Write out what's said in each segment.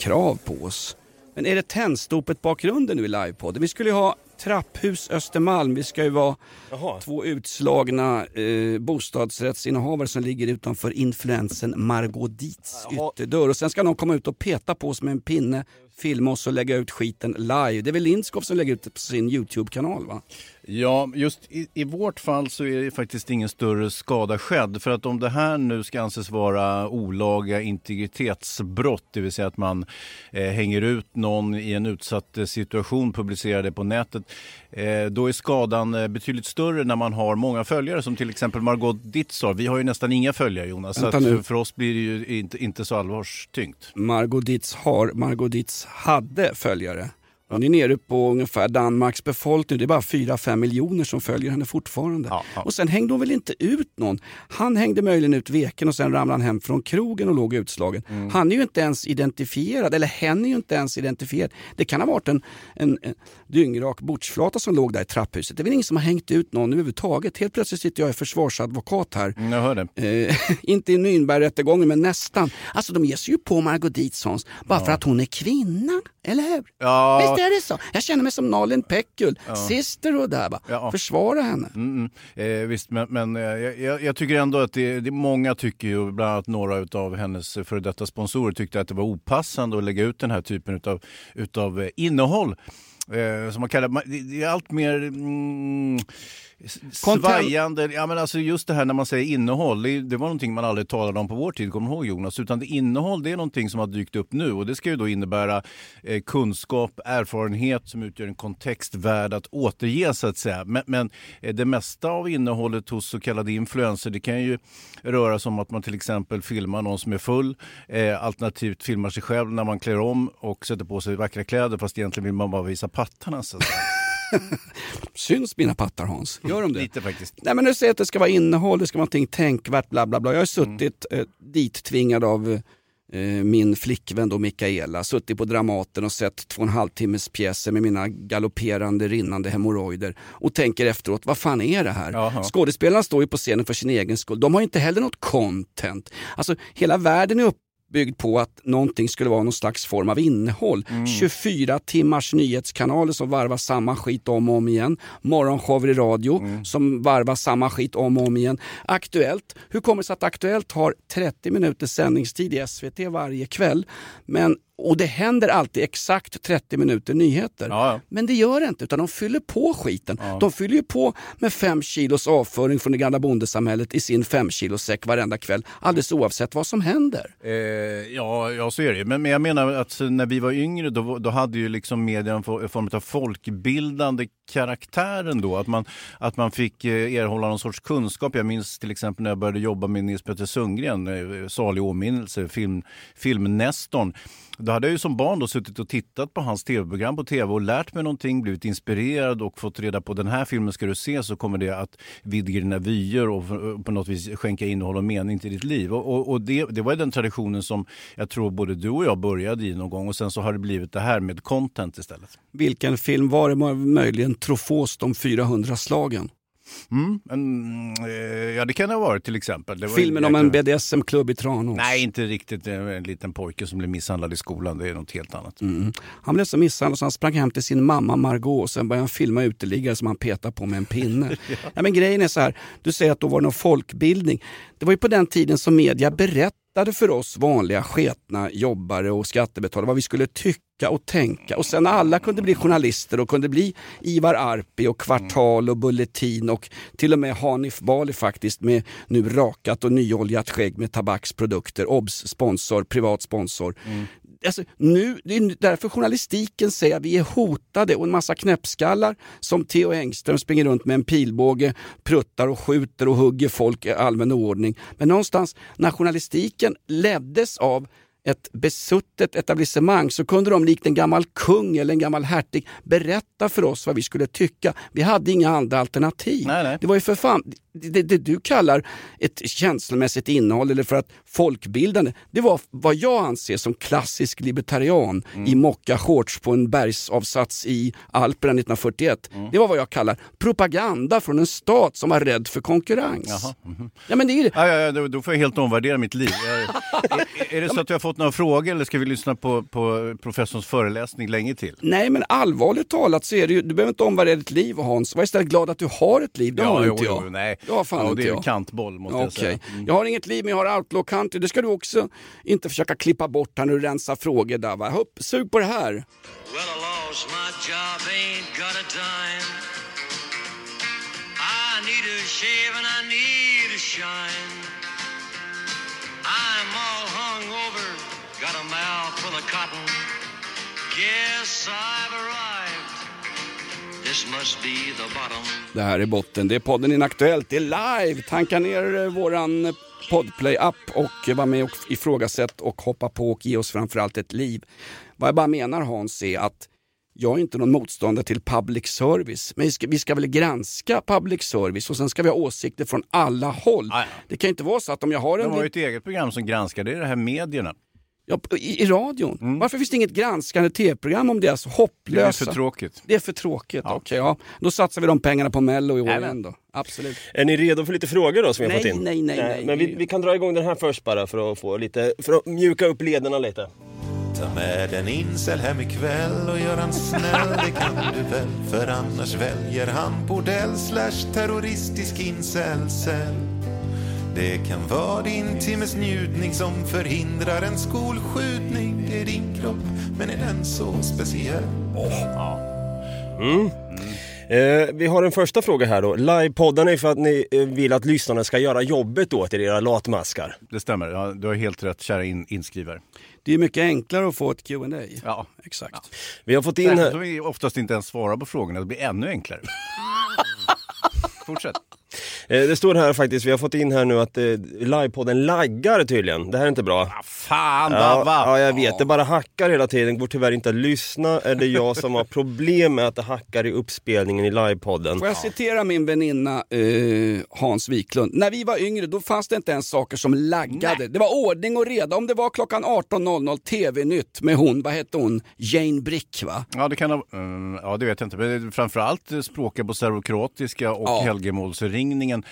Krav på oss. Men är det Tennstopet bakgrunden nu i livepodden? Vi skulle ju ha Trapphus Östermalm. Vi ska ju vara två utslagna eh, bostadsrättsinnehavare som ligger utanför influensen Margot Dietz ytterdörr. Och sen ska någon komma ut och peta på oss med en pinne, filma oss och lägga ut skiten live. det är väl Lindskov som lägger ut det på sin Youtube-kanal va? Ja, just i, i vårt fall så är det faktiskt ingen större skada skedd. För att om det här nu ska anses vara olaga integritetsbrott, det vill säga att man eh, hänger ut någon i en utsatt eh, situation, publicerar det på nätet, eh, då är skadan eh, betydligt större när man har många följare som till exempel Margot Dietz har. Vi har ju nästan inga följare Jonas, så Vänta att, nu. för oss blir det ju inte, inte så allvarstyngt. Margot Dietz har, Margot Dietz hade följare. Hon är nere på ungefär Danmarks befolkning. Det är bara 4-5 miljoner som följer henne fortfarande. Ja, ja. Och sen hängde hon väl inte ut någon. Han hängde möjligen ut veken och sen ramlade han hem från krogen och låg utslagen. Mm. Han är ju inte ens identifierad, eller hen är ju inte ens identifierad. Det kan ha varit en, en, en dyngrak bordsflata som låg där i trapphuset. Det är väl ingen som har hängt ut någon överhuvudtaget. Helt plötsligt sitter jag i försvarsadvokat här. Mm, jag hör det. Eh, inte i Nürnbergrättegången men nästan. Alltså de ger sig ju på Margot Dietz Hans, bara för att hon är kvinna. Eller hur? Ja. Visst är det så? Jag känner mig som Nalin Pekgul, sisterhood där bara. Ja. Försvara henne. Mm, mm. Eh, visst, men, men eh, jag, jag tycker ändå att det, det, många tycker ju, bland annat några av hennes före detta sponsorer tyckte att det var opassande att lägga ut den här typen utav, utav eh, innehåll. Eh, som man kallar, det, är allt mer mm. Svajande. Ja, men alltså just det här när man säger innehåll, det, det var någonting man aldrig talade om på vår tid, kommer du ihåg Jonas? Utan det innehåll det är någonting som har dykt upp nu och det ska ju då innebära eh, kunskap, erfarenhet som utgör en kontext värd att återge så att säga. Men, men eh, det mesta av innehållet hos så kallade influenser det kan ju röra sig om att man till exempel filmar någon som är full, eh, alternativt filmar sig själv när man klär om och sätter på sig vackra kläder fast egentligen vill man bara visa pattarna. Så att säga. Syns mina pattar Hans? Gör de det? Lite faktiskt. Nej men du säger att det ska vara innehåll, det ska vara någonting tänkvärt, bla bla bla. Jag har suttit eh, dittvingad av eh, min flickvän då Mikaela, suttit på Dramaten och sett två och en halv timmes pjäser med mina galopperande rinnande hemorrojder och tänker efteråt, vad fan är det här? Jaha. Skådespelarna står ju på scenen för sin egen skull, de har inte heller något content. Alltså hela världen är uppbyggd på att någonting skulle vara någon slags form av innehåll. 24 timmars nyhetskanaler som varvar samma skit om och om igen. Morgonshower i radio som varvar samma skit om och om igen. Aktuellt, hur kommer det sig att Aktuellt har 30 minuters sändningstid i SVT varje kväll? Men och det händer alltid exakt 30 minuter nyheter. Ja, ja. Men det gör det inte, utan de fyller på skiten. De fyller ju på med fem kilos avföring från det gamla bondesamhället i sin fem kilos säck varenda kväll. Alldeles oavsett vad som händer. Eh, ja, ja, så är det men, men jag menar att när vi var yngre då, då hade ju liksom media en for- en form av folkbildande karaktär ändå. Att man, att man fick eh, erhålla någon sorts kunskap. Jag minns till exempel när jag började jobba med Nils Petter Sundgren, eh, salig åminnelse, film, filmnestorn. Då hade jag ju som barn då suttit och tittat på hans tv-program på tv och lärt mig någonting, blivit inspirerad och fått reda på den här filmen ska du se så kommer det att vidga dina vyer och på något vis skänka innehåll och mening till ditt liv. Och, och, och det, det var ju den traditionen som jag tror både du och jag började i någon gång och sen så har det blivit det här med content istället. Vilken film var det? Var det Möjligen Trofås de 400 slagen. Mm, en, eh, ja, det kan det ha varit till exempel. Var Filmen om en BDSM-klubb i Tranås. Nej, inte riktigt. En liten pojke som blev misshandlad i skolan. Det är något helt annat. Mm. Han blev så misshandlad så han sprang hem till sin mamma Margot och sen började han filma uteliggare som han petade på med en pinne. ja. men grejen är så här, du säger att då var det någon folkbildning. Det var ju på den tiden som media berättade berättade för oss vanliga sketna jobbare och skattebetalare vad vi skulle tycka och tänka. Och sen när alla kunde bli journalister och kunde bli Ivar Arpi och Kvartal och Bulletin och till och med Hanif Bali faktiskt med nu rakat och nyoljat skägg med tabaksprodukter. Obs! Sponsor, privat sponsor. Mm. Alltså, nu, det är därför journalistiken säger att vi är hotade och en massa knäppskallar som Theo Engström springer runt med en pilbåge, pruttar och skjuter och hugger folk i allmän oordning. Men någonstans när journalistiken leddes av ett besuttet etablissemang så kunde de likt en gammal kung eller en gammal hertig berätta för oss vad vi skulle tycka. Vi hade inga andra alternativ. Nej, nej. Det var ju för fan, det, det du kallar ett känslomässigt innehåll eller för att folkbildande, det var vad jag anser som klassisk libertarian Mm. i mockashorts på en bergsavsats i Alperna 1941. Mm. Det var vad jag kallar propaganda från en stat som var rädd för konkurrens. Mhm. Ja, men det är, Ja, ja, ja, då, får jag helt omvärdera mitt liv. Jag, är, är det så att du har fått några frågor eller ska vi lyssna på, på professorns föreläsning länge till? Nej men allvarligt talat så är det ju, du behöver inte omvärdera ditt liv Hans. Var istället glad att du har ett liv, det har jo, inte jag. jo, nej. Har fan ja, det är jag. en kantboll måste jag Okej. säga. Mm. Jag har inget liv men jag har outlaw country. Det ska du också inte försöka klippa bort här när du rensar frågor där va. Hopp, sug på det här. Well, I lost my job, ain't got a dime. I need a shave and I need a shine. I'm all hung over, got a mouth full of cotton. Guess I've arrived. Det här är botten. Det är podden Inaktuellt. Det är live. Tanka ner eh, våran Podplay-app och var med och ifrågasätt och hoppa på och ge oss framförallt ett liv. Vad jag bara menar Hans är att jag är inte någon motståndare till public service, men vi ska, vi ska väl granska public service och sen ska vi ha åsikter från alla håll. Ja. Det kan inte vara så att om jag har en... har ju ett eget program som granskar, det är det här medierna. Ja, i, I radion. Mm. Varför finns det inget granskande tv-program om det är så Det är hopplösa? för tråkigt. Det är för tråkigt. Okej, ja. Då satsar vi de pengarna på Mello i år Nämen. igen då. Absolut. Är ni redo för lite frågor då som vi har Nej, fått in? nej, nej, nej. Men vi, vi kan dra igång den här först bara för att få lite, för att mjuka upp lederna lite. Ta med en incel hem ikväll och gör han snäll, det kan du väl? För annars väljer han bordell slash terroristisk incelcell. Det kan vara din timmes njutning som förhindrar en skolskjutning. Det är din kropp, men är den så speciell? Eh, vi har en första fråga här då. Livepoddarna är för att ni eh, vill att lyssnarna ska göra jobbet åt er, era latmaskar. Det stämmer, ja, du har helt rätt kära in, inskrivare. Det är mycket enklare att få ett Q&A. Ja. Exakt. Vi har fått in Särskilt här... som vi oftast inte ens svarar på frågorna, det blir ännu enklare. Fortsätt. Eh, det står här faktiskt, vi har fått in här nu att eh, livepodden laggar tydligen. Det här är inte bra. Fan Ja, va? ja, jag vet. Det bara hackar hela tiden. Går tyvärr inte att lyssna. Är det jag som har problem med att det hackar i uppspelningen i livepodden? Får jag citera min väninna eh, Hans Wiklund. När vi var yngre då fanns det inte ens saker som laggade. Det var ordning och reda. Om det var klockan 18.00 TV-nytt med hon, vad hette hon, Jane Brick va? Ja, det kan ha, mm, ja, det vet jag inte. Men framförallt språka på serbokroatiska och Ja. Helgemålsringningen.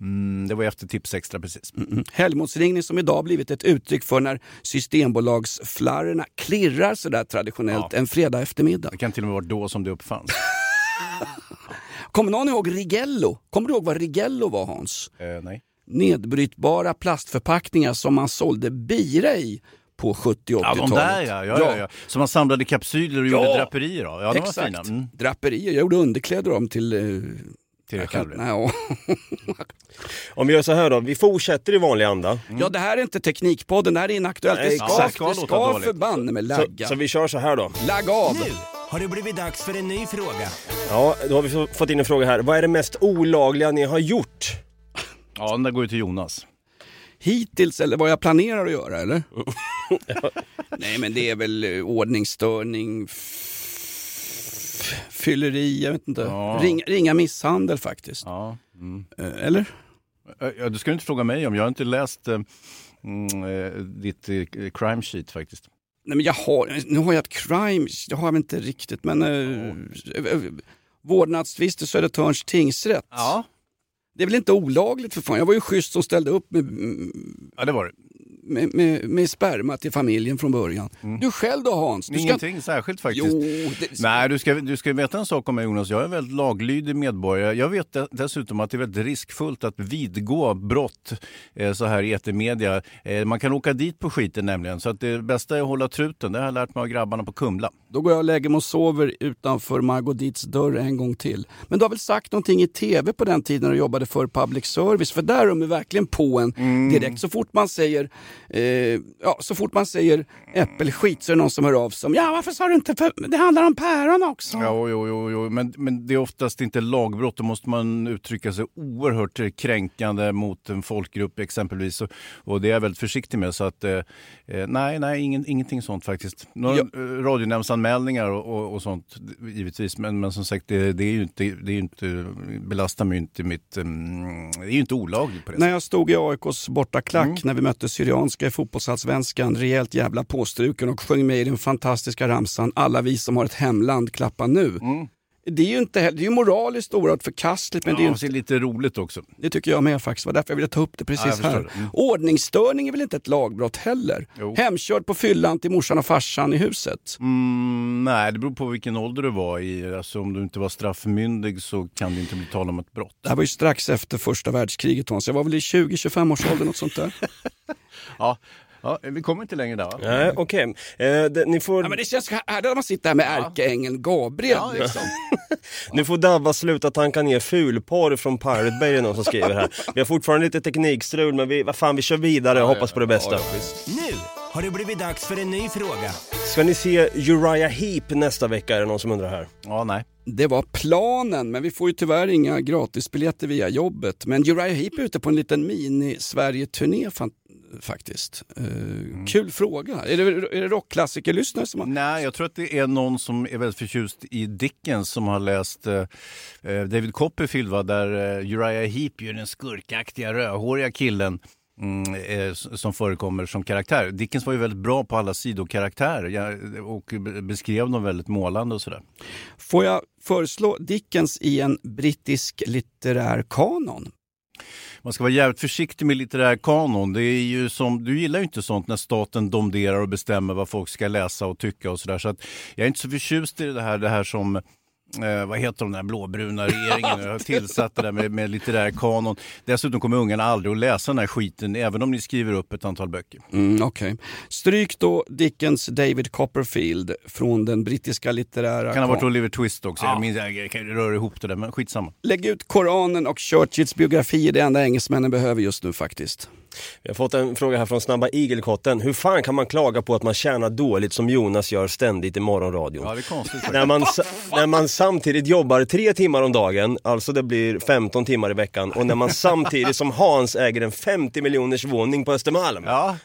Mm, det var efter Tips Extra precis. Mm. Helgmålsringning som idag blivit ett uttryck för när Systembolagsflarrorna klirrar sådär traditionellt en fredag eftermiddag. Det kan till och med vara då som det uppfanns. Kommer någon ihåg Rigello? Kommer du ihåg vad Rigello var Hans? Eh, nej. Nedbrytbara plastförpackningar som man sålde bira i på 70 och 80-talet. Ja, de där ja. Ja, ja, ja. Som man samlade kapsyler och gjorde draperier av. Ja, de var Exakt. fina. Mm. Draperier. Jag gjorde underkläder dem till... Eh, Till kan- Kalvre. nej. Om vi gör så här då, vi fortsätter i vanlig anda. ja, det här är inte Teknikpodden, det här är inaktuellt. Det ska, exakt. Ska det ska förbanne med Så, lagga. så vi kör så här då. Lagg av! Nu har det blivit dags för en ny fråga. Ja, då har vi få- fått in en fråga här. Vad är det mest olagliga ni har gjort? Ja, den där går ju till Jonas. Hittills, eller vad jag planerar att göra, eller? Nej, men det är väl eh, ordningsstörning, fylleri, jag vet inte. Ja. Ring, ringa misshandel faktiskt. Ja. Mm. Eh, Eller? Eh, Ja, du ska inte fråga mig om, jag har inte läst eh, mm, eh, ditt eh, crime sheet faktiskt. Nej, men jag har, nu har jag ett crime, det har jag inte riktigt, men eh, eh, vårdnadstvist i Södertörns tingsrätt. Ja. Det är väl inte olagligt för fan. Jag var ju schysst som ställde upp med mm, Ja, det var det. Med, med, med sperma till familjen från början. Du själv då Hans? Du ska... Ingenting särskilt faktiskt. Jo, det... Nej, du ska, du ska veta en sak om mig Jonas. Jag är en väldigt laglydig medborgare. Jag vet de- dessutom att det är väldigt riskfullt att vidgå brott eh, så här i etermedia. Eh, man kan åka dit på skiten nämligen. Så att det bästa är att hålla truten. Det har jag lärt mig av grabbarna på Kumla. Då går jag och lägger mig och sover utanför Margot Dietz dörr en gång till. Men du har väl sagt någonting i tv på den tiden när du jobbade för public service? För där är de verkligen på en Mm. direkt. Så fort man säger eh, ja, så fort man säger äppelskit så är det någon som hör av sig. Ja, varför sa du inte? För det handlar om päron också. Ja, jo, jo, jo. Men, men det är oftast inte lagbrott. Då måste man uttrycka sig oerhört eh, kränkande mot en folkgrupp exempelvis. Och, och det är jag väldigt försiktig med. Så att, eh, eh, nej, nej ingen, ingenting sånt faktiskt. Några Ja. radionämndsanmälningar och, och, och sånt givetvis. Men, men som sagt, det, det är ju inte, det är inte, belastar mig inte mitt... mm, det är ju inte olagligt på det När jag stod i AIKs bortaklack Mm. när vi mötte Syrianska i fotbollsallsvenskan, rejält jävla påstruken och sjöng med i den fantastiska ramsan Alla vi som har ett hemland klappa nu. Mm. Det är ju inte heller, det är ju moraliskt oerhört förkastligt men det är ju. Ja, är lite roligt också. Det tycker jag med faktiskt. Det var därför jag ville ta upp det Ja, precis förstår här. Mm. Ordningsstörning är väl inte ett lagbrott heller? Jo. Hemkörd på fyllan till morsan och farsan i huset. Mm, nej, det beror på vilken ålder du var i. Alltså, om du inte var straffmyndig så kan det inte bli tal om ett brott. Det här var ju strax efter första världskriget Hans. Jag var väl i 20-25 års ålder något sånt där. Ja, ja, vi kommer inte längre där va? Nej, okej. Eh, det- ni får... Ja, men det känns härligt när man sitter här med ärkeängeln Gabriel. Ja, liksom. Nu får Dabba sluta tanka ner fulporr från Pirate Bay, är någon som skriver här. Vi har fortfarande lite teknikstrul, men vi, vad fan, vi kör vidare och hoppas på det bästa. Nu har det blivit dags för en ny fråga. Ska ni se Uriah Heep nästa vecka, är det någon som undrar här? Ja, nej. Det var planen, men vi får ju tyvärr inga gratisbiljetter via jobbet. Men Uriah Heep är ute på en liten mini-Sverige-turné faktiskt. Eh, Kul fråga. Är det, är det rockklassikerlyssnare som har... Nej, jag tror att det är någon som är väldigt förtjust i Dickens som har läst eh, eh, David Copperfield, va, där eh, Uriah Heep ju den skurkaktiga rödhåriga killen mm, eh, som förekommer som karaktär. Dickens var ju väldigt bra på alla sidokaraktärer och be- beskrev dem väldigt målande och sådär. Får jag föreslå Dickens i en brittisk litterär kanon? Man ska vara jävligt försiktig med litterär kanon. Det är ju som, du gillar ju inte sånt när staten domderar och bestämmer vad folk ska läsa och tycka och sådär. Så att jag är inte så förtjust i det här, det här som Eh, vad heter de där blåbruna regeringen? Jag har tillsatt det där med, med litterär kanon. Dessutom kommer ungarna aldrig att läsa den här skiten, även om ni skriver upp ett antal böcker. Mm, okej. Stryk då Dickens David Copperfield från den brittiska litterära Kan ha varit. Oliver Twist också. Jag minns, jag kan röra ihop det där, men skitsamma. Lägg ut Koranen och Churchills biografi det enda engelsmännen behöver just nu faktiskt. Vi har fått en fråga här från Snabba Igelkotten. Hur fan kan man klaga på att man tjänar dåligt som Jonas gör ständigt i morgonradion? Ja, det är konstigt. När man, när man samtidigt jobbar tre timmar om dagen, alltså det blir 15 timmar i veckan, och när man samtidigt som Hans äger en 50 miljoners våning på Östermalm. Ja.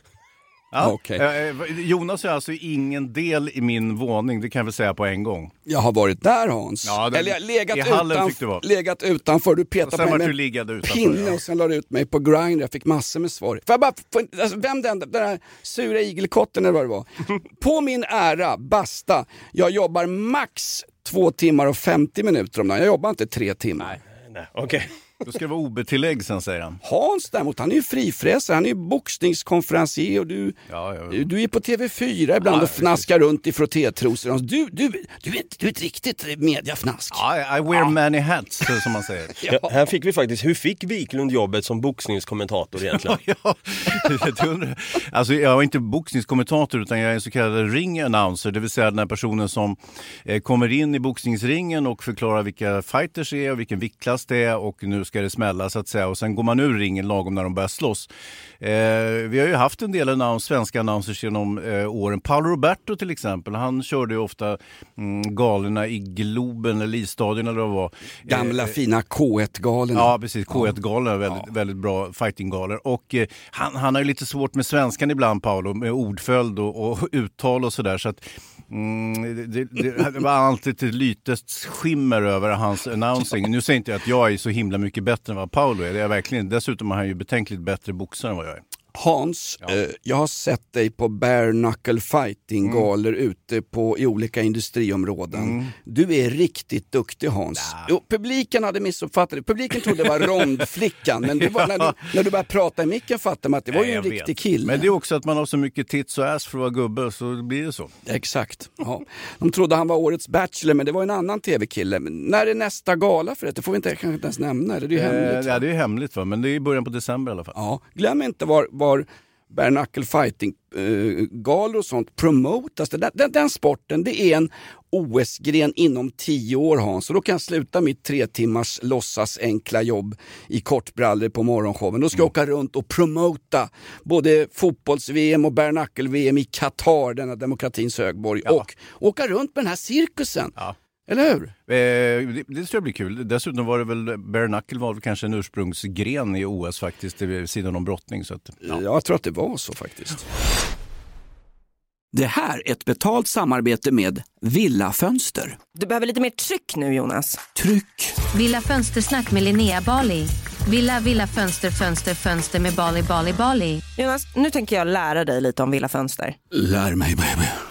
Ja. Okej. Eh, eh, Jonas är alltså ingen del i min våning, det kan jag väl säga på en gång. Jag har varit där Hans. Ja, det- Eller jag legat, utanf- legat utanför, du petade på mig med utanför. pinne ja. och sen la du ut mig på Grindr. Jag fick massor med svar. Får jag bara, få, alltså, vem den, den där sura igelkotten eller vad det var. på min ära, basta. Jag jobbar max två timmar och 50 minuter om dagen. Jag jobbar inte tre timmar. Nej, Okej. Då ska det vara OB-tillägg sen säger han. Hans däremot, han är ju frifräsare, han är ju boxningskonferencier och du, Ja, ja, du, du är på TV4 ibland och fnaskar runt i frottétrosor. Hans, Du, du, du, är, inte- du är ett riktigt mediafnask. I, I wear many hats, som man säger. Ja, här fick vi faktiskt, hur fick Wiklund jobbet som boxningskommentator egentligen? Ja, undrar- alltså jag är inte boxningskommentator utan jag är en så kallad ring announcer, det vill säga den här personen som eh, kommer in i boxningsringen och förklarar vilka fighters det är och vilken viktklass det är och nu ska det smälla så att säga och sen går man ur ringen lagom när de börjar slåss. Eh, vi har ju haft en del announce, svenska annonsers genom eh, åren. Paolo Roberto till exempel, han körde ju ofta mm, galorna i Globen eller Isstadion eller vad det var. Gamla Eh, fina K1-galerna. Ja, precis. K1-galor är väldigt, väldigt bra fightinggalor. Och eh, han, han har ju lite svårt med svenskan ibland, Paolo, med ordföljd och, och uttal och sådär. Så att, mm, det, det, det var alltid ett lytest skimmer över hans announcing. Nu säger inte jag att jag är så himla mycket bättre än vad Paolo är, det är jag verkligen. Dessutom är han ju betänkligt bättre boxare än vad jag är. Hans, eh, jag har sett dig på bare knuckle fighting Mm. galor ute på, i olika industriområden. Du är riktigt duktig Hans. Jo, publiken hade missuppfattat det. Publiken trodde det var rondflickan, men var när, du, när du började prata i micken fattade man att det var ju Nej, en jag riktig vet. kille. Men det är också att man har så mycket tits och ass för att vara gubbe så blir det så. Exakt. Ja. De trodde han var årets Bachelor, men det var en annan tv-kille. När är nästa gala för det? Det får vi inte, kanske inte ens nämna. Det är ju hemligt. Eh, ja, det är hemligt va, men det är i början på december i alla fall. Ja, glöm inte var, var bare knuckle fighting eh, galor och sånt promotas. Den, den, den sporten det är en OS-gren inom tio år Hans. Så då kan jag sluta mitt tre timmars låtsas enkla jobb i kortbrallor på morgonshowen. Då ska jag åka runt och promota både fotbolls-VM och bare knuckle-VM i Qatar, denna demokratins högborg. Och åka runt med den här cirkusen. Eller hur? Eh, det, det tror jag blir kul. Dessutom var det väl, bare knuckle var väl kanske en ursprungsgren i OS faktiskt, vid sidan om brottning. Så att, ja. Jag tror att det var så faktiskt. Det här är ett betalt samarbete med Villa Fönster. Du behöver lite mer tryck nu Jonas. Tryck! Villa Fönstersnack med Linnea Bali. Villa, villa, fönster, fönster, fönster med Bali, Bali, Bali. Jonas, nu tänker jag lära dig lite om Villa Fönster. Lär mig baby.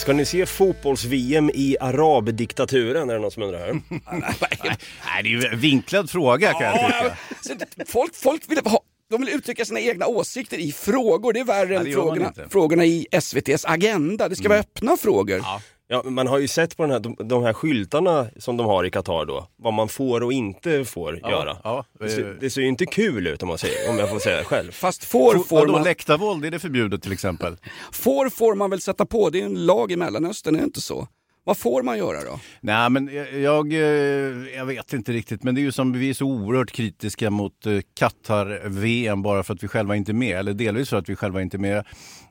Ska ni se fotbolls-VM i arabdiktaturen? Är det någon som undrar här? Nej, det är ju en vinklad fråga kan jag tycka. Folk, folk vill ha de vill uttrycka sina egna åsikter i frågor. Det är värre Ja, än det frågorna, frågorna i SVTs agenda. Det ska vara öppna frågor. Ja, men man har ju sett på den här, de, de här skyltarna som de har i Qatar då, vad man får och inte får Ja, göra. ja, det, ser, eh. det ser ju inte kul ut om, man säger, om jag får säga det själv. Fast får Får, får vadå, man, läktarvåld, är det förbjudet till exempel? får får man väl sätta på. Det är en lag i Mellanöstern, är det inte så? Vad får man göra då? Nej, men jag, jag, eh, vet inte riktigt. Men det är ju som vi är så oerhört kritiska mot eh, Qatar-VM bara för att vi själva inte är med. Eller delvis för att vi själva inte är med.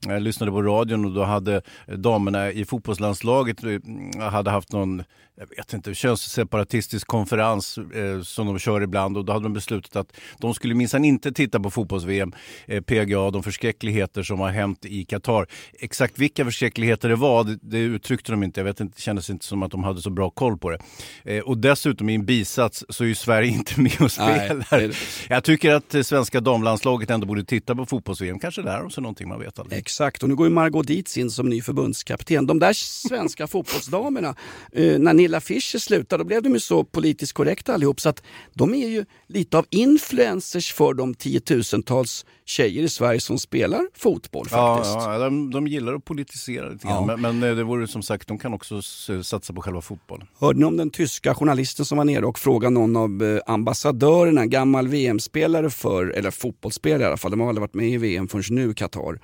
Jag lyssnade på radion och då hade damerna i fotbollslandslaget eh, hade haft någon, jag vet inte, könsseparatistisk konferens eh, som de kör ibland och då hade de beslutat att de skulle minsann inte titta på fotbolls-VM, eh, PGA, de förskräckligheter som har hänt i Qatar. Exakt vilka förskräckligheter det var, det, det uttryckte de inte. Jag vet inte, det kändes inte som att de hade så bra koll på det. Eh, och dessutom i en bisats så är ju Sverige inte med och Nej, spelar. är det. Jag tycker att eh, svenska damlandslaget ändå borde titta på fotbolls-VM. Kanske lär de sig någonting, man vet aldrig. Exakt, och nu går ju Margot Dietz in som ny förbundskapten. De där svenska fotbollsdamerna, eh, när Nilla Fischer slutade, då blev de ju så politiskt korrekta allihop så att de är ju lite av influencers för de tiotusentals tjejer i Sverige som spelar fotboll faktiskt. Ja, ja de, de gillar att politisera lite grann. Ja. Men, men eh, det vore som sagt, de kan också s- satsa på själva fotbollen. Hörde ni om den tyska journalisten som var nere och frågade någon av eh, ambassadörerna, gammal VM-spelare för, eller fotbollsspelare i alla fall, de har aldrig varit med i VM förrän nu, Qatar.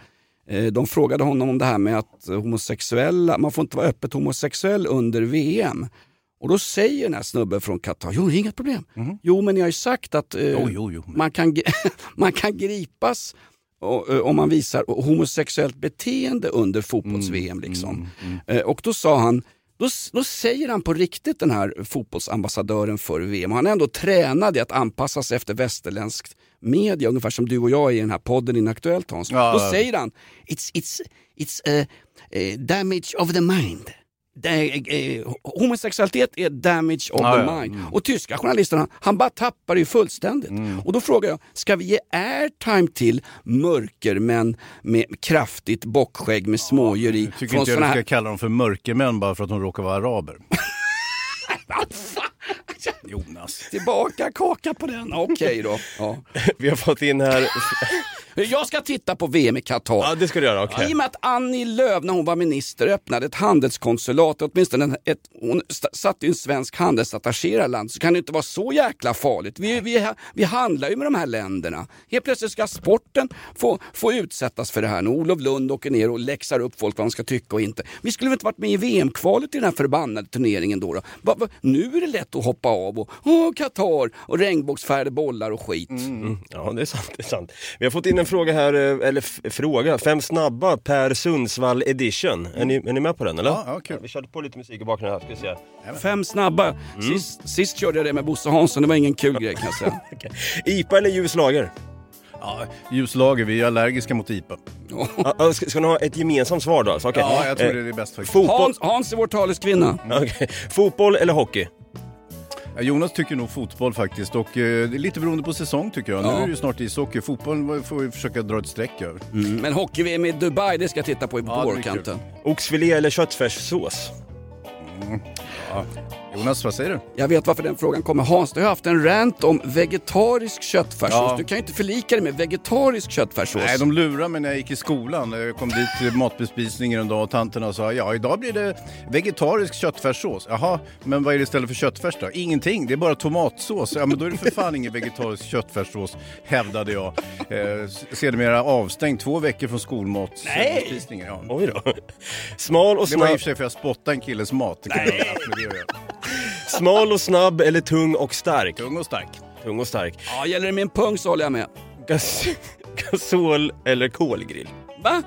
Eh, De frågade honom om det här med att eh, homosexuella, man får inte vara öppet homosexuell under VM. Och då säger den här snubben från Qatar, jo inget problem. Jo men ni har ju sagt att eh, Jo, jo, jo. Man, kan, man kan gripas eh, om man visar homosexuellt beteende under fotbolls-VM. Liksom. Eh, Och då sa han, då, då säger han på riktigt den här fotbollsambassadören för VM, han är ändå tränad i att anpassa sig efter västerländskt media, ungefär som du och jag är i den här podden Inaktuellt Hans. Ja, då ja. säger han, it's, it's, it's a, a damage of the mind. Det, eh, homosexualitet är damage of Ja, the ja. Mm. mind. Och tyska journalisterna, han bara tappar det ju fullständigt. Och då frågar jag, ska vi ge airtime till mörkermän med kraftigt bockskägg med smådjur i? Jag tycker inte jag du ska här... kalla dem för mörkermän bara för att de råkar vara araber. Jonas. Tillbaka kaka på den, okej då. Ja. Vi har fått in här... Jag ska titta på VM i Qatar. Ja, det ska du göra, okej. I och med att Annie Lööf när hon var minister öppnade ett handelskonsulat, åtminstone en- ett, hon satte ju en svensk handelsattaché i landet, så kan det inte vara så jäkla farligt. Vi, vi, vi handlar ju med de här länderna. Helt plötsligt ska sporten få, få utsättas för det här. När Olof Lund åker ner och läxar upp folk vad de ska tycka och inte. Vi skulle väl inte varit med i VM-kvalet i den här förbannade turneringen då? då? Va, va, nu är det lätt att hoppa av och Qatar och regnbågsfärgade bollar och skit. Mm. Ja, det är sant. Det är sant. Vi har fått in en fråga här, eh, eller fråga. Fem snabba per Sundsvall edition. Är, ni, är ni med på den eller? Ja, ja, kul. Vi körde på lite musik i bakgrunden här, ska vi se. Fem snabba. Sist, sist körde jag det med Bosse Hansson, det var ingen kul grej kan jag säga. IPA eller ljus lager? Ja, ljuslager, vi är allergiska mot IPA. Ska, ska ni ha ett gemensamt svar då? Alltså, okej. Ja, jag tror Eh, det är bäst faktiskt. Fotboll, Hans, Hans är vår taleskvinna. Okej. Fotboll eller hockey? Ja, Jonas tycker nog fotboll faktiskt och eh, det är lite beroende på säsong tycker jag. Nu Ja. är det ju snart ishockey. Fotboll får vi försöka dra ett streck över. Mm, men hockey-VM i Dubai, det ska jag titta på i Ja, det blir vårkanten. Oxfilé eller köttfärssås? Jonas, vad säger du? Jag vet varför den frågan kommer. Hans, du har haft en rant om vegetarisk köttfärssås. Ja. Du kan ju inte förlika dig med vegetarisk köttfärssås. Nej, de lurade mig när jag gick i skolan. Jag kom dit till matbespisningen en dag och tanterna sa ja, idag blir det vegetarisk köttfärssås. Jaha, men vad är det istället för köttfärs då? Ingenting, det är bara tomatsås. Ja, men då är det för fan ingen vegetarisk köttfärssås, hävdade jag. Eh, sedermera avstängd två veckor från skolmatsbespisningen. Ja. Oj då. Smal och Det var i och snabb, för sig för att jag spottade en killes mat. Det smal och snabb eller tung och stark? Tung och stark. Tung och stark. Ja, gäller det en pung så håller jag med. Gas gasol eller kolgrill? Va?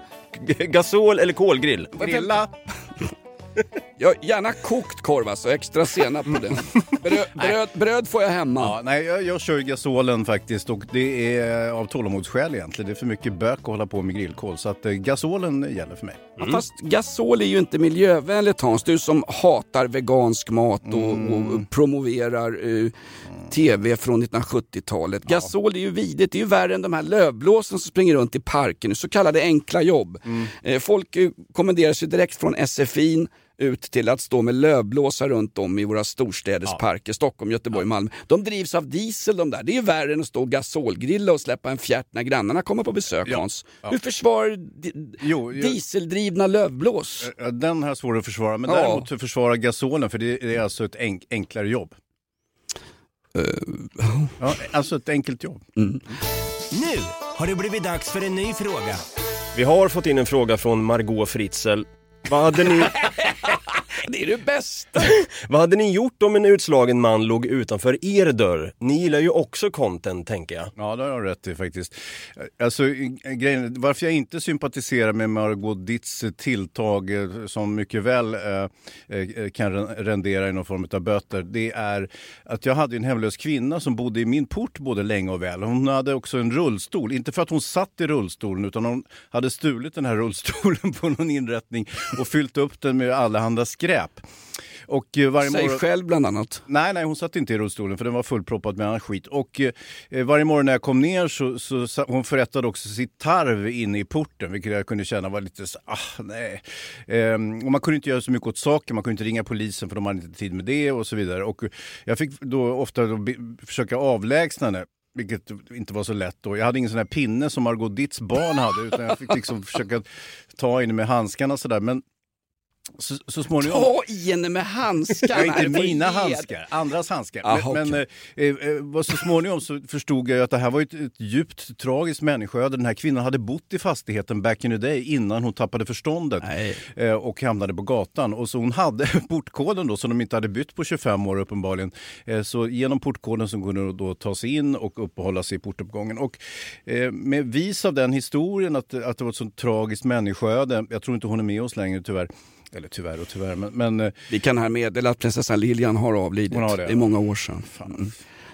G- Gasol eller kolgrill? Grilla. Jag, gärna kokt korv alltså, extra senap på den. Bröd, bröd, bröd får jag hemma. Ja, nej, jag, jag kör gasolen faktiskt och det är av tålamodsskäl egentligen. Det är för mycket bök att hålla på med grillkol så att eh, gasolen gäller för mig. Ja, Fast gasol är ju inte miljövänligt Hans, du som hatar vegansk mat och, Mm. och promoverar eh, TV från 1970-talet. Gasol är ju vidigt, det är ju värre än de här lövblåsen som springer runt i parken, så kallade enkla jobb. Mm. Eh, folk eh, kommenderas ju direkt från SFI ut till att stå med lövblåsar runt om i våra storstäders parker, Stockholm, Göteborg, Malmö. De drivs av diesel de där. Det är ju värre än att stå och gasolgrilla och släppa en fjärt när grannarna kommer på besök Hans. Hur försvarar di- Jo, jag- dieseldrivna lövblås? Ja, Den har jag svårt att försvara, men Ja. däremot att försvara gasolen för det är alltså ett enk enklare jobb. Ja, alltså ett enkelt jobb. Nu har det blivit dags för en ny fråga. Vi har fått in en fråga från Margot Fritzl. Vad hade ni, Det är det bästa! vad hade ni gjort om en utslagen man låg utanför er dörr? Ni gillar ju också content, tänker jag. Ja, det har du rätt i faktiskt. Alltså, i- grejen, varför jag inte sympatiserar med Margot Ditts tilltag eh, som mycket väl eh, eh, kan ren- rendera i någon form av böter, det är att jag hade en hemlös kvinna som bodde i min port både länge och väl. Hon hade också en rullstol, inte för att hon satt i rullstolen utan hon hade stulit den här rullstolen på någon inrättning och fyllt upp den med allehanda skräp. Och eh, varje Sig morgon... själv bland annat. Nej, nej, hon satt inte i rullstolen för den var fullproppad med annan skit. Och eh, varje morgon när jag kom ner så, så, sa- hon förrättade också sitt tarv inne i porten, vilket jag kunde känna var lite så, ah, nej. Ehm, och man kunde inte göra så mycket åt saken, man kunde inte ringa polisen för de hade inte tid med det och så vidare. Och jag fick då ofta då be, försöka avlägsna henne. Vilket inte var så lätt då. Jag hade ingen sån här pinne som Margot Ditts barn hade utan jag fick liksom försöka ta in med handskarna sådär. Men så, så småningom... Ta i henne med handskarna. Ja, inte mina handskar, andras handskar. Aha, men men eh, eh, vad så småningom så förstod jag att det här var ett, ett djupt tragiskt människoöde. Den här kvinnan hade bott i fastigheten back in the day innan hon tappade förståndet eh, och hamnade på gatan. Och så hon hade portkoden då som de inte hade bytt på 25 år uppenbarligen. Eh, så genom portkoden så kunde hon då ta sig in och uppehålla sig i portuppgången. Och eh, med vis av den historien att, att det var ett sånt tragiskt människoöde, jag tror inte hon är med oss längre tyvärr, eller tyvärr och tyvärr, men... men eh, Vi kan här meddela att prinsessan Lilian har avlidit. Hon har det, det är många år sedan. Mm.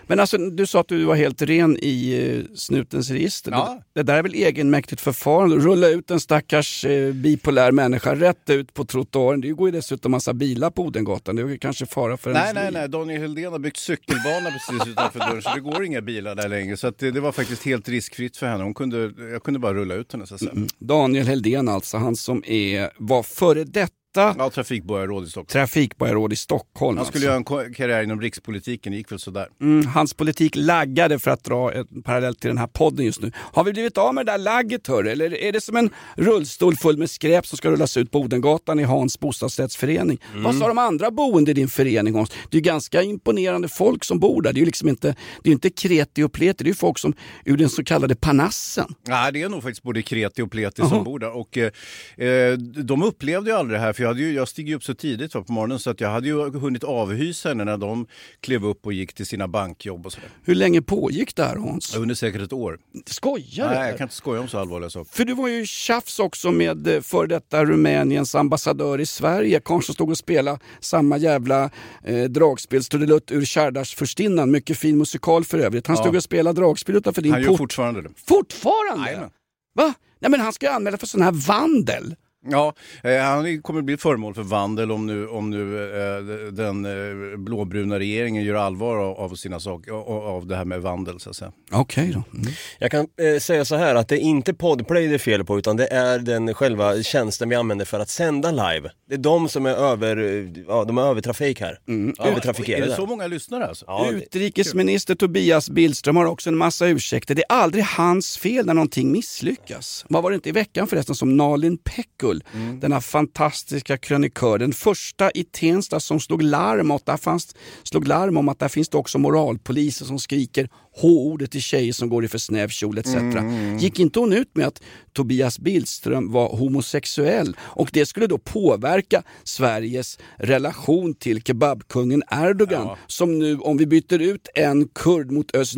Men alltså, du sa att du var helt ren i eh, snutens register. Ja. Det, det där är väl egenmäktigt förfarande? Rulla ut en stackars eh, bipolär människa rätt ut på trottoaren. Det går ju dessutom massa bilar på Odengatan. Det är kanske fara för Nej, nej, liv. nej. Daniel Heldén har byggt cykelbana precis utanför dörren så det går inga bilar där längre. Så det, det var faktiskt helt riskfritt för henne. Hon kunde, jag kunde bara rulla ut henne så säga. Daniel Heldén alltså, han som är, var före detta Ja, trafikborgarråd i Stockholm. trafikborgarråd i Stockholm. Han skulle alltså. göra en karriär inom rikspolitiken, det gick väl sådär. Mm, hans politik laggade för att dra en parallell till den här podden just nu. Har vi blivit av med det där lagget hörru? Eller är det som en rullstol full med skräp som ska rullas ut på Odengatan i Hans bostadsrättsförening? Mm. Vad sa de andra boende i din förening Hans? Det är ganska imponerande folk som bor där. Det är ju liksom inte, det är inte kreti och pleti, det är ju folk som ur den så kallade panassen. Nej, det är nog faktiskt både kreti och pleti Jaha. som bor där. Och, eh, eh, de upplevde ju aldrig det här, för jag, hade ju, jag steg ju upp så tidigt på morgonen så att jag hade ju hunnit avhysa henne när de klev upp och gick till sina bankjobb och sådär. Hur länge pågick det här Hans? Under säkert ett år. Skojar du? Nej, jag kan inte skoja om så allvarliga saker. För du var ju tjafs också med eh, före detta Rumäniens ambassadör i Sverige. Karln som stod och spelade samma jävla eh, dragspelstrudelutt ur Kärdarsfürstinnan. Mycket fin musikal för övrigt. Han Ja. stod och spelade dragspel utanför din Han gör port. fortfarande det. Fortfarande? Jajamän. Va? Nej men han ska ju anmäla för sån här vandel. Ja, eh, han kommer bli föremål för vandel om nu, om nu eh, den eh, blåbruna regeringen gör allvar av, av sina saker, av, det här med vandel så att säga. Okej då. Jag kan eh, säga så här att det är inte Podplay det är fel på utan det är den själva tjänsten vi använder för att sända live. Det är de som är över, ja de är övertrafik här. Är Övertrafikerade. det så många lyssnare alltså? Ja, Utrikesminister Tobias Billström har också en massa ursäkter. Det är aldrig hans fel när någonting misslyckas. Vad var det inte i veckan förresten som Nalin Pekul, Mm. denna fantastiska krönikör, den första i Tensta som slog larm, om att där fanns, slog larm om att där finns det också moralpoliser som skriker H-ordet till tjejer som går i för snäv kjol etc. Mm, Gick inte hon ut med att Tobias Billström var homosexuell? Och det skulle då påverka Sveriges relation till kebabkungen Erdogan som nu om vi byter ut en kurd mot Özz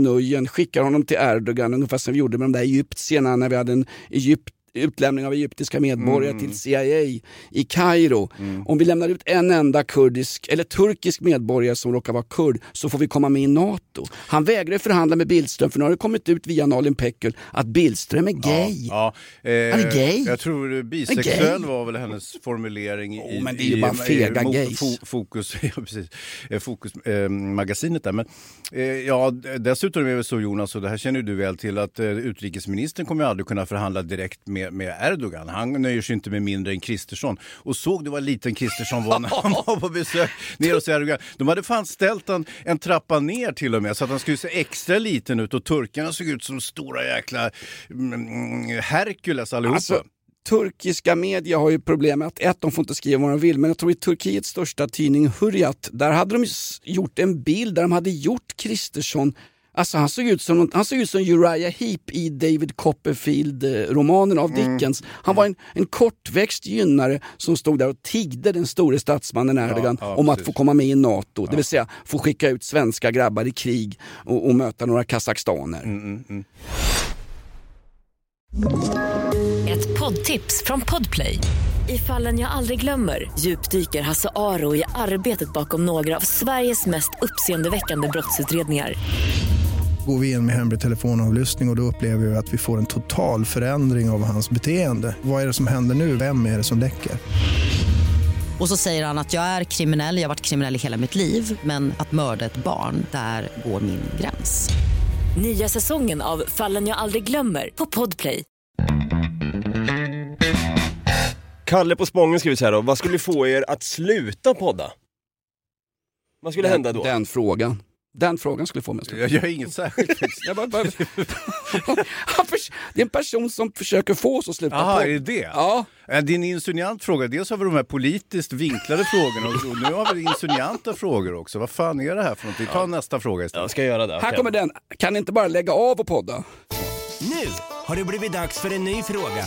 skickar honom till Erdogan ungefär som vi gjorde med de där egyptierna när vi hade en Egypt utlämning av egyptiska medborgare Mm. till CIA i Kairo. Om vi lämnar ut en enda kurdisk eller turkisk medborgare som råkar vara kurd så får vi komma med i NATO. Han vägrar förhandla med Billström för nu har det kommit ut via Nalin Pekul att Billström är gay. Ja, eh, Han är gay. Jag tror bisexuell var väl hennes formulering i, men det är ju i- bara i- fega mo- gays. fo- fokus, ja, precis, eh, fokus eh, magasinet där. Men eh, ja, dessutom är det så Jonas, och det här känner du väl till, att utrikesministern kommer aldrig kunna förhandla direkt med, med Erdogan. Han nöjer sig inte med mindre än Kristersson. Och såg du vad liten Kristersson var när han var på besök nere hos Erdogan? De hade fan ställt en, en trappa ner till och med så att han skulle se extra liten ut och turkarna såg ut som stora jäkla mm, Herkules allihopa. Alltså, turkiska media har ju problem med att ett, de får inte skriva vad de vill, men jag tror i Turkiets största tidning Hurriyet, där hade de gjort en bild där de hade gjort Kristersson Alltså han såg ut som, han såg ut som Uriah Heep i David Copperfield-romanen av Mm. Dickens. Han var en, en kortväxt gynnare som stod där och tiggde den store statsmannen Erdogan ja, om att få komma med i NATO. Det vill säga få skicka ut svenska grabbar i krig och, och möta några kazakstaner. Mm, Ett poddtips från Podplay. I fallen jag aldrig glömmer djupdyker Hasse Aro i arbetet bakom några av Sveriges mest uppseendeväckande brottsutredningar. Går vi in med hemlig telefonavlyssning och, och då upplever vi att vi får en total förändring av hans beteende. Vad är det som händer nu? Vem är det som läcker? Och så säger han att jag är kriminell, jag har varit kriminell i hela mitt liv men att mörda ett barn, där går min gräns. Nya säsongen av Fallen jag aldrig glömmer på Podplay. Kalle på Spången skriver så här då, vad skulle få er att sluta podda? Vad skulle den, hända då? Den frågan. Den frågan skulle få mig att sluta. Jag gör inget särskilt. Jag bara, bara... Det är en person som försöker få oss att sluta Jaha, podda. är det det? Ja. Det är en insinuant fråga. Dels har vi de här politiskt vinklade frågorna och nu har vi insinuanta frågor också. Vad fan är det här för något? Vi tar nästa fråga istället. Jag ska göra det. Här kommer den. Kan ni inte bara lägga av och podda? Nu har det blivit dags för en ny fråga.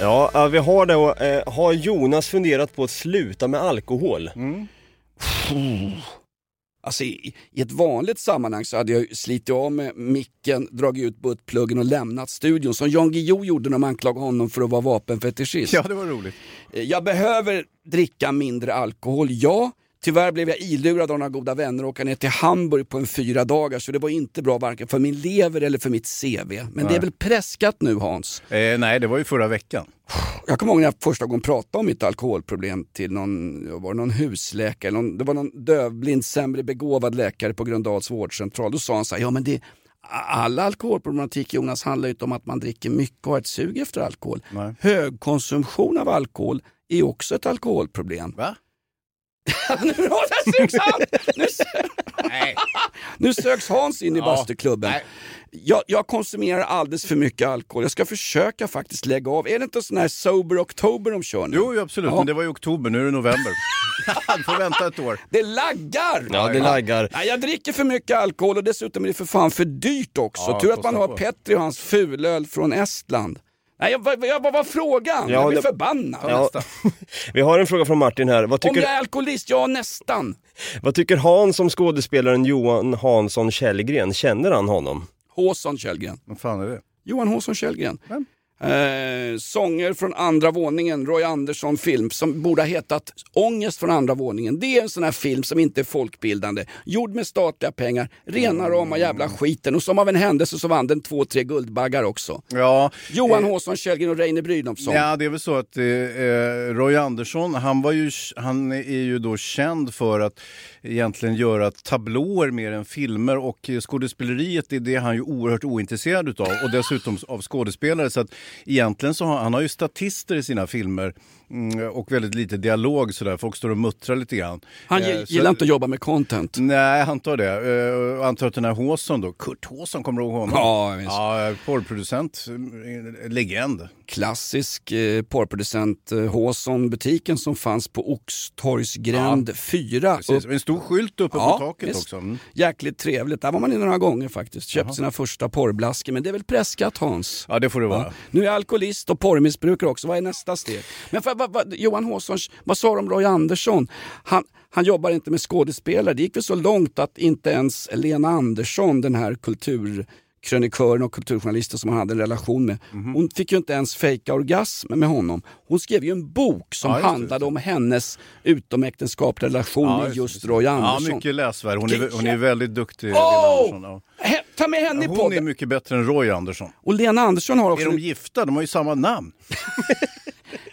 Ja, ja, vi har då, eh, har Jonas funderat på att sluta med alkohol? Alltså i, i ett vanligt sammanhang så hade jag slitit av med micken, dragit ut buttpluggen och lämnat studion som Jan Guillou gjorde när man anklagade honom för att vara vapenfetischist. Ja, det var roligt. Eh, Jag behöver dricka mindre alkohol, ja. Tyvärr blev jag ilurad av några goda vänner och åka ner till Hamburg på en fyra dagar så det var inte bra varken för min lever eller för mitt CV. Men det Nej. är väl preskat nu Hans? Eh, nej, det var ju förra veckan. Jag kommer ihåg när jag första gången pratade om mitt alkoholproblem till någon, var det någon husläkare, någon, det var någon dövblind, sämre begåvad läkare på Gröndals vårdcentral. Då sa han så här, ja men det, all alkoholproblematik Jonas handlar ju inte om att man dricker mycket och har ett sug efter alkohol. Nej. Högkonsumtion av alkohol är också ett alkoholproblem. Va? Nu sugs han! Nu, sö- nu söks Hans in i Ja, bastuklubben. nej. Jag, jag konsumerar alldeles för mycket alkohol. Jag ska försöka faktiskt lägga av. Är det inte sån här sober oktober de kör nu? Jo, absolut. Ja. Men det var i oktober, nu är det november. Du får vänta ett år. Det laggar! Ja, det laggar. Nej, jag dricker för mycket alkohol och dessutom är det för fan för dyrt också. Ja, Tur att man har på. Petri och hans fulöl från Estland. Nej, jag, vad, jag, vad var frågan? Ja, jag blir det- förbannad. Ja, vi har en fråga från Martin här. Vad Om tycker, jag är alkoholist? Ja, nästan. vad tycker Hans om skådespelaren Johan Hansson Källgren? Känner han honom? Håsson Källgren. Vad fan är det? Johan Håsson Källgren. Eh, sånger från andra våningen, Roy Andersson film som borde ha hetat Ångest från andra våningen. Det är en sån här film som inte är folkbildande. Gjord med statliga pengar, rena rama jävla skiten och som av en händelse så vann den två, tre Guldbaggar också. Ja, Johan Håsson Källgren och Reine Brynolfsson. Ja, det är väl så att eh, eh, Roy Andersson, han, var ju, han är ju då känd för att egentligen göra tablåer mer än filmer och eh, skådespeleriet är det han ju oerhört ointresserad utav och dessutom av skådespelare. Så att egentligen så har han har ju statister i sina filmer mm, och väldigt lite dialog sådär. Folk står och muttrar lite grann. Han Eh, gi- så- gillar inte att jobba med content. Nej, han tar det. Eh, och antar att den här Håsson då, Kurt Håsson, kommer du ihåg honom? Ja, visst. ja porrproducent, eh, legend. Klassisk eh, porrproducent, eh, Håsson-butiken som fanns på Oxtorgsgränd 4. Precis, en stor skylt uppe Ja, på taket visst. också. Mm. Jäkligt trevligt. Där var man inne några gånger faktiskt. Köpt sina första porrblaskor. Men det är väl preskat Hans? Ja, det får det vara. Ja. Nu är jag alkoholist och porrmissbrukare också. Vad är nästa steg? Men för, vad, vad, Johan Håsson, vad sa du om Roy Andersson? Han, han jobbar inte med skådespelare. Det gick väl så långt att inte ens Lena Andersson, den här kulturkrönikören och kulturjournalisten som han hade en relation med. Mhm. Hon fick ju inte ens fejka orgasm med honom. Hon skrev ju en bok som Ja, handlade om hennes utomäktenskapliga relation Ja, med just. Roy Ja, Andersson. mycket läsvärd. Hon är, hon är väldigt duktig. Åh! Lena Andersson, ja. Ta med henne i Hon podden. är mycket bättre än Roy Andersson. Och Lena Andersson har också... Är de gifta? De har ju samma namn.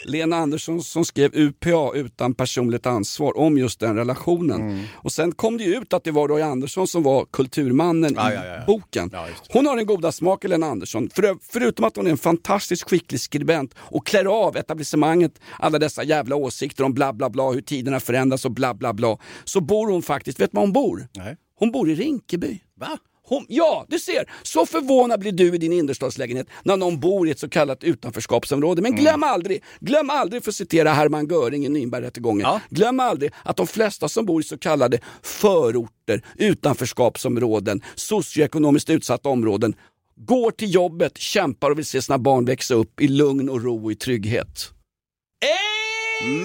Lena Andersson som skrev UPA utan personligt ansvar om just den relationen. Mm. Och sen kom det ju ut att det var Roy Andersson som var kulturmannen Ja, i ja, ja, boken. Ja, Hon har den goda smaken Lena Andersson. För, förutom att hon är en fantastiskt skicklig skribent och klär av etablissemanget alla dessa jävla åsikter om bla bla bla, hur tiderna förändras och bla bla bla. Så bor hon faktiskt, vet du var hon bor? Nej. Hon bor i Rinkeby. Va? Hon, ja, du ser! Så förvånad blir du i din innerstadslägenhet när någon bor i ett så kallat utanförskapsområde. Men glöm aldrig, glöm aldrig för att citera Hermann Göring i Nürnbergrättegången. Glöm aldrig att de flesta som bor i så kallade förorter, utanförskapsområden, socioekonomiskt utsatta områden går till jobbet, kämpar och vill se sina barn växa upp i lugn och ro och i trygghet.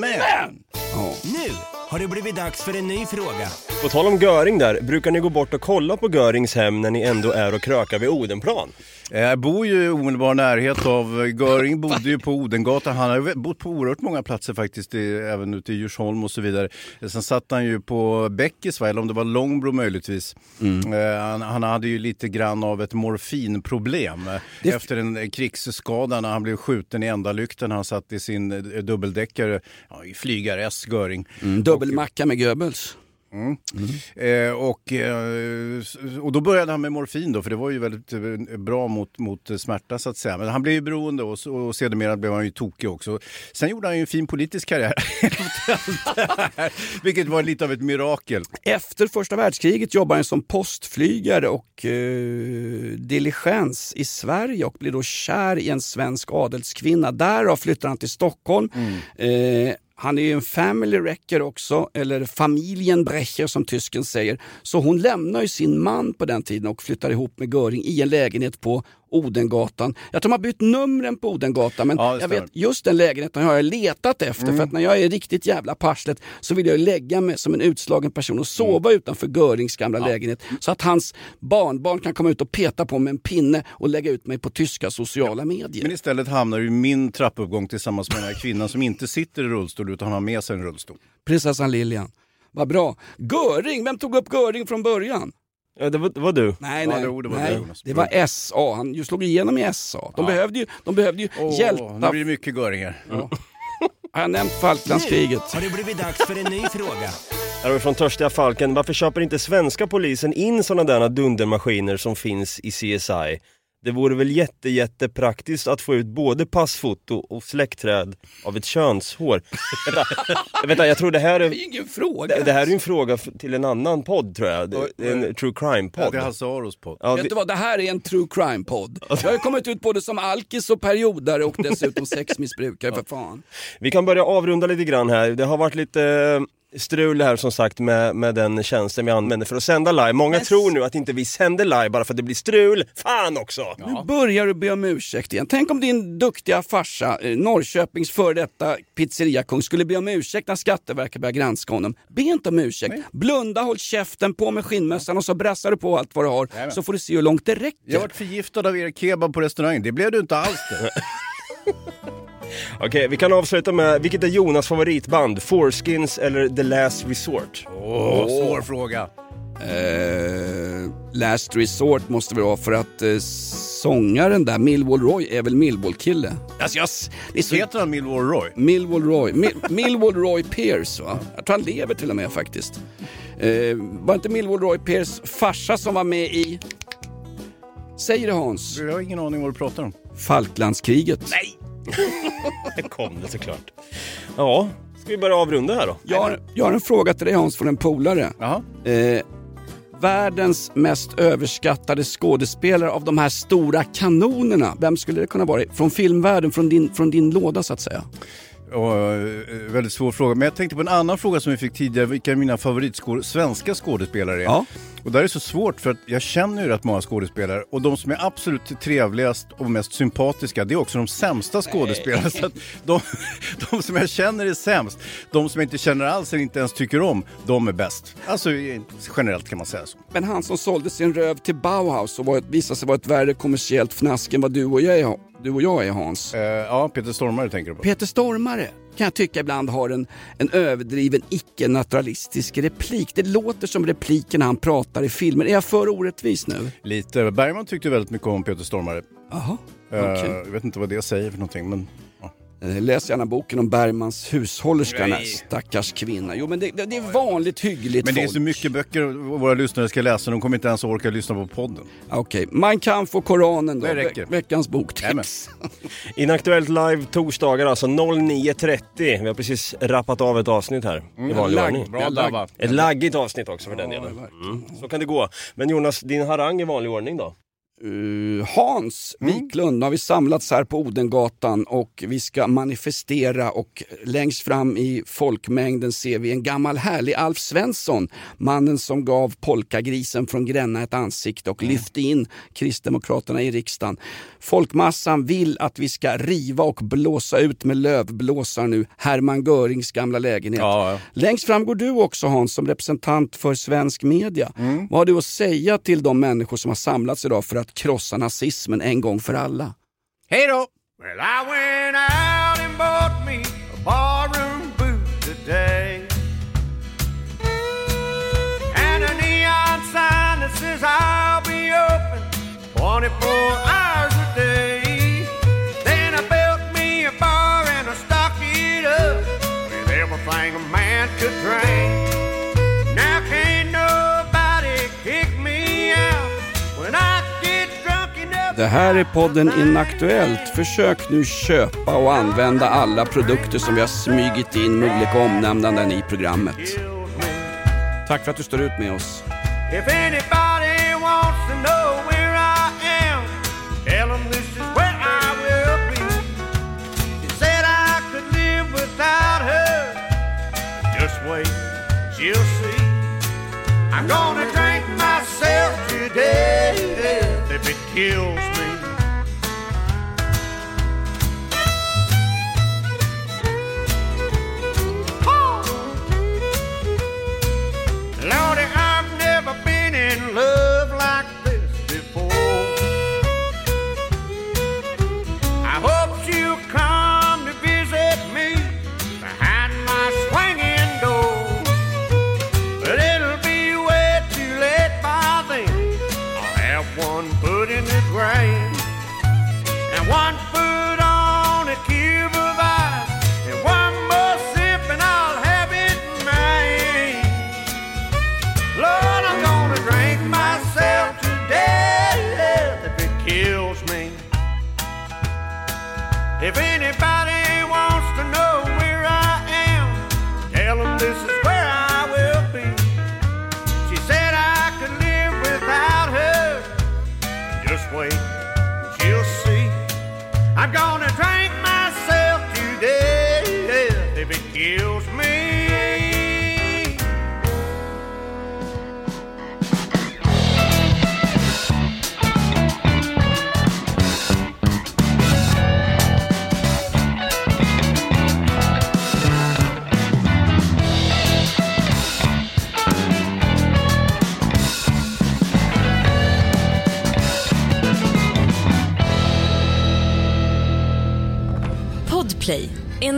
Men! Ja. Nu har det blivit dags för en ny fråga. På tal om Göring där, brukar ni gå bort och kolla på Görings hem när ni ändå är och krökar vid Odenplan? Jag bor ju i omedelbar närhet av, Göring bodde ju på Odengatan, han har ju bott på oerhört många platser faktiskt, även ute i Djursholm och så vidare. Sen satt han ju på Bäckis, eller om det var Långbro möjligtvis. Eh, Han, han hade ju lite grann av ett morfinproblem eh, Det- efter en krigsskada när han blev skjuten i ändalykten. Han satt i sin eh, dubbeldäckare, ja, i flygar-S, Göring. Mm, dubbelmacka med Goebbels. Mm. Eh, och, eh, och då började han med morfin då, för det var ju väldigt eh, bra mot, mot eh, smärta så att säga. Men han blev ju beroende och, och sedermera blev han ju tokig också. Sen gjorde han ju en fin politisk karriär här, vilket var lite av ett mirakel. Efter första världskriget jobbade han som postflygare och eh, diligens i Sverige och blev då kär i en svensk adelskvinna. Därav flyttar han till Stockholm. Eh, han är ju en family wrecker också, eller familienbrecher som tysken säger. Så hon lämnar ju sin man på den tiden och flyttar ihop med Göring i en lägenhet på Odengatan. Jag tror de har bytt numren på Odengatan men Ja, jag vet just den lägenheten har jag letat efter Mm. för att när jag är riktigt jävla parslet så vill jag lägga mig som en utslagen person och sova Mm. utanför Görings gamla lägenhet så att hans barnbarn kan komma ut och peta på mig med en pinne och lägga ut mig på tyska sociala medier. Men istället hamnar du i min trappuppgång tillsammans med den här kvinnan som inte sitter i rullstol utan har med sig en rullstol. Prinsessan Lilian. Vad bra. Göring, vem tog upp Göring från början? Ja, det var, det var du. Nej, Ja, nej, det var- det var nej. det, Jonas. det var SA. Han slog igenom i SA. De Ja. behövde ju, de behövde ju Åh, hjälpa. Nu blir det mycket Göringar. Har jag nämnt Falklandskriget? Har det blivit dags för en ny fråga. Här har vi från Törstiga Falken. Varför köper inte svenska polisen in sådana där dundermaskiner som finns i CSI? Det vore väl jätte, jätte praktiskt att få ut både passfoto och släktträd av ett könshår. vänta, vänta, jag tror det här är... Det är ingen fråga. Det, det här är ju en fråga till en annan podd tror jag. Det det är en true Ja, crime-podd. det är Hasse Aros podd. Ja, Vet du vad, det här är en true crime-podd. Jag har ju kommit ut både som alkis och periodare och dessutom sexmissbrukare för fan. Vi kan börja avrunda lite grann här. Det har varit lite eh, strul här som sagt med, med den tjänsten vi använder för att sända live. Många tror nu att inte vi sänder live bara för att det blir strul. Fan också! Nu börjar du be om ursäkt igen. Tänk om din duktiga farsa, eh, Norrköpings före detta pizzeriakung, skulle be om ursäkt när Skatteverket börjar granska honom. Be inte om ursäkt. Blunda, håll käften, på med skinnmössan och så brassar du på allt vad du har. Jajamän. Så får du se hur långt det räcker. Jag har varit förgiftad av er kebab på restaurangen. Det blev du inte alls det. Okej, vi kan avsluta med, vilket är Jonas favoritband? Foreskins eller The Last Resort? Åh, svår fråga. Eh, last Resort måste vi ha för att eh, sångaren där, Millwall Roy, är väl Millwall-kille. Alltså jag, s- det är så... Heter han Millwall Roy? Millwall Roy, Mil- Millwall Roy Pierce va? Jag tror han lever till och med faktiskt. Eh, var inte Millwall Roy Pierce farsa som var med i... Säger det Hans? Jag har ingen aning vad du pratar om. Falklandskriget. Nej! Det kom det såklart. Ja, ska vi börja avrunda här då? Jag har, jag har en fråga till dig Hans från en polare. Eh, världens mest överskattade skådespelare av de här stora kanonerna, vem skulle det kunna vara? Från filmvärlden, från din, från din låda så att säga. Och, eh, väldigt svår fråga. Men jag tänkte på en annan fråga som vi fick tidigare. Vilka är mina favoritskåd- svenska skådespelare är? Ja. Och där är det så svårt för att jag känner ju rätt många skådespelare och de som är absolut trevligast och mest sympatiska det är också de sämsta skådespelarna. Så de, de som jag känner är sämst, de som jag inte känner alls eller inte ens tycker om, de är bäst. Alltså generellt kan man säga så. Men han som sålde sin röv till Bauhaus och var visade sig vara ett värre kommersiellt fnask än vad du och jag är, du och jag är Hans. Eh, ja, Peter Stormare tänker du på. Peter Stormare kan jag tycka ibland har en, en överdriven icke-naturalistisk replik. Det låter som repliken han pratar i filmer. Är jag för orättvis nu? Lite. Bergman tyckte väldigt mycket om Peter Stormare. Jaha, Eh, okej. Jag vet inte vad det säger för någonting men... Eh, Läs gärna boken om Bergmans hushållerska, den stackars kvinna. Jo men det, det, det är vanligt hyggligt Men det är folk. så mycket böcker våra lyssnare ska läsa, de kommer inte ens orka lyssna på podden. Okej, Man kan få Koranen då. Det räcker. Ve- veckans boktips. Inaktuellt live torsdagar alltså 09.30. Vi har precis rappat av ett avsnitt här i vanlig Lagg. ordning. Bra Dabba. Ett laggigt avsnitt också för den delen. Mm. Så kan det gå. Men Jonas, din harang i vanlig ordning då? Eh, Hans Wiklund. Nu har vi samlats här på Odengatan och vi ska manifestera och längst fram i folkmängden ser vi en gammal härlig Alf Svensson. Mannen som gav polkagrisen från Gränna ett ansikte och lyfte in Kristdemokraterna i riksdagen. Folkmassan vill att vi ska riva och blåsa ut med lövblåsar nu Hermann Görings gamla lägenhet. Längst fram går du också Hans som representant för svensk media. Vad har du att säga till de människor som har samlats idag för att att krossa nazismen en gång för alla? Hej då! Well, I went out and bought me a barroom boot today. And a neon sign that says I'll be open 24 hours Det här är podden Inaktuellt. Försök nu köpa och använda alla produkter som vi har smygit in med olika omnämnanden i programmet. Tack för att du står ut med oss. you'll see. I'm gonna drink myself to death if it kills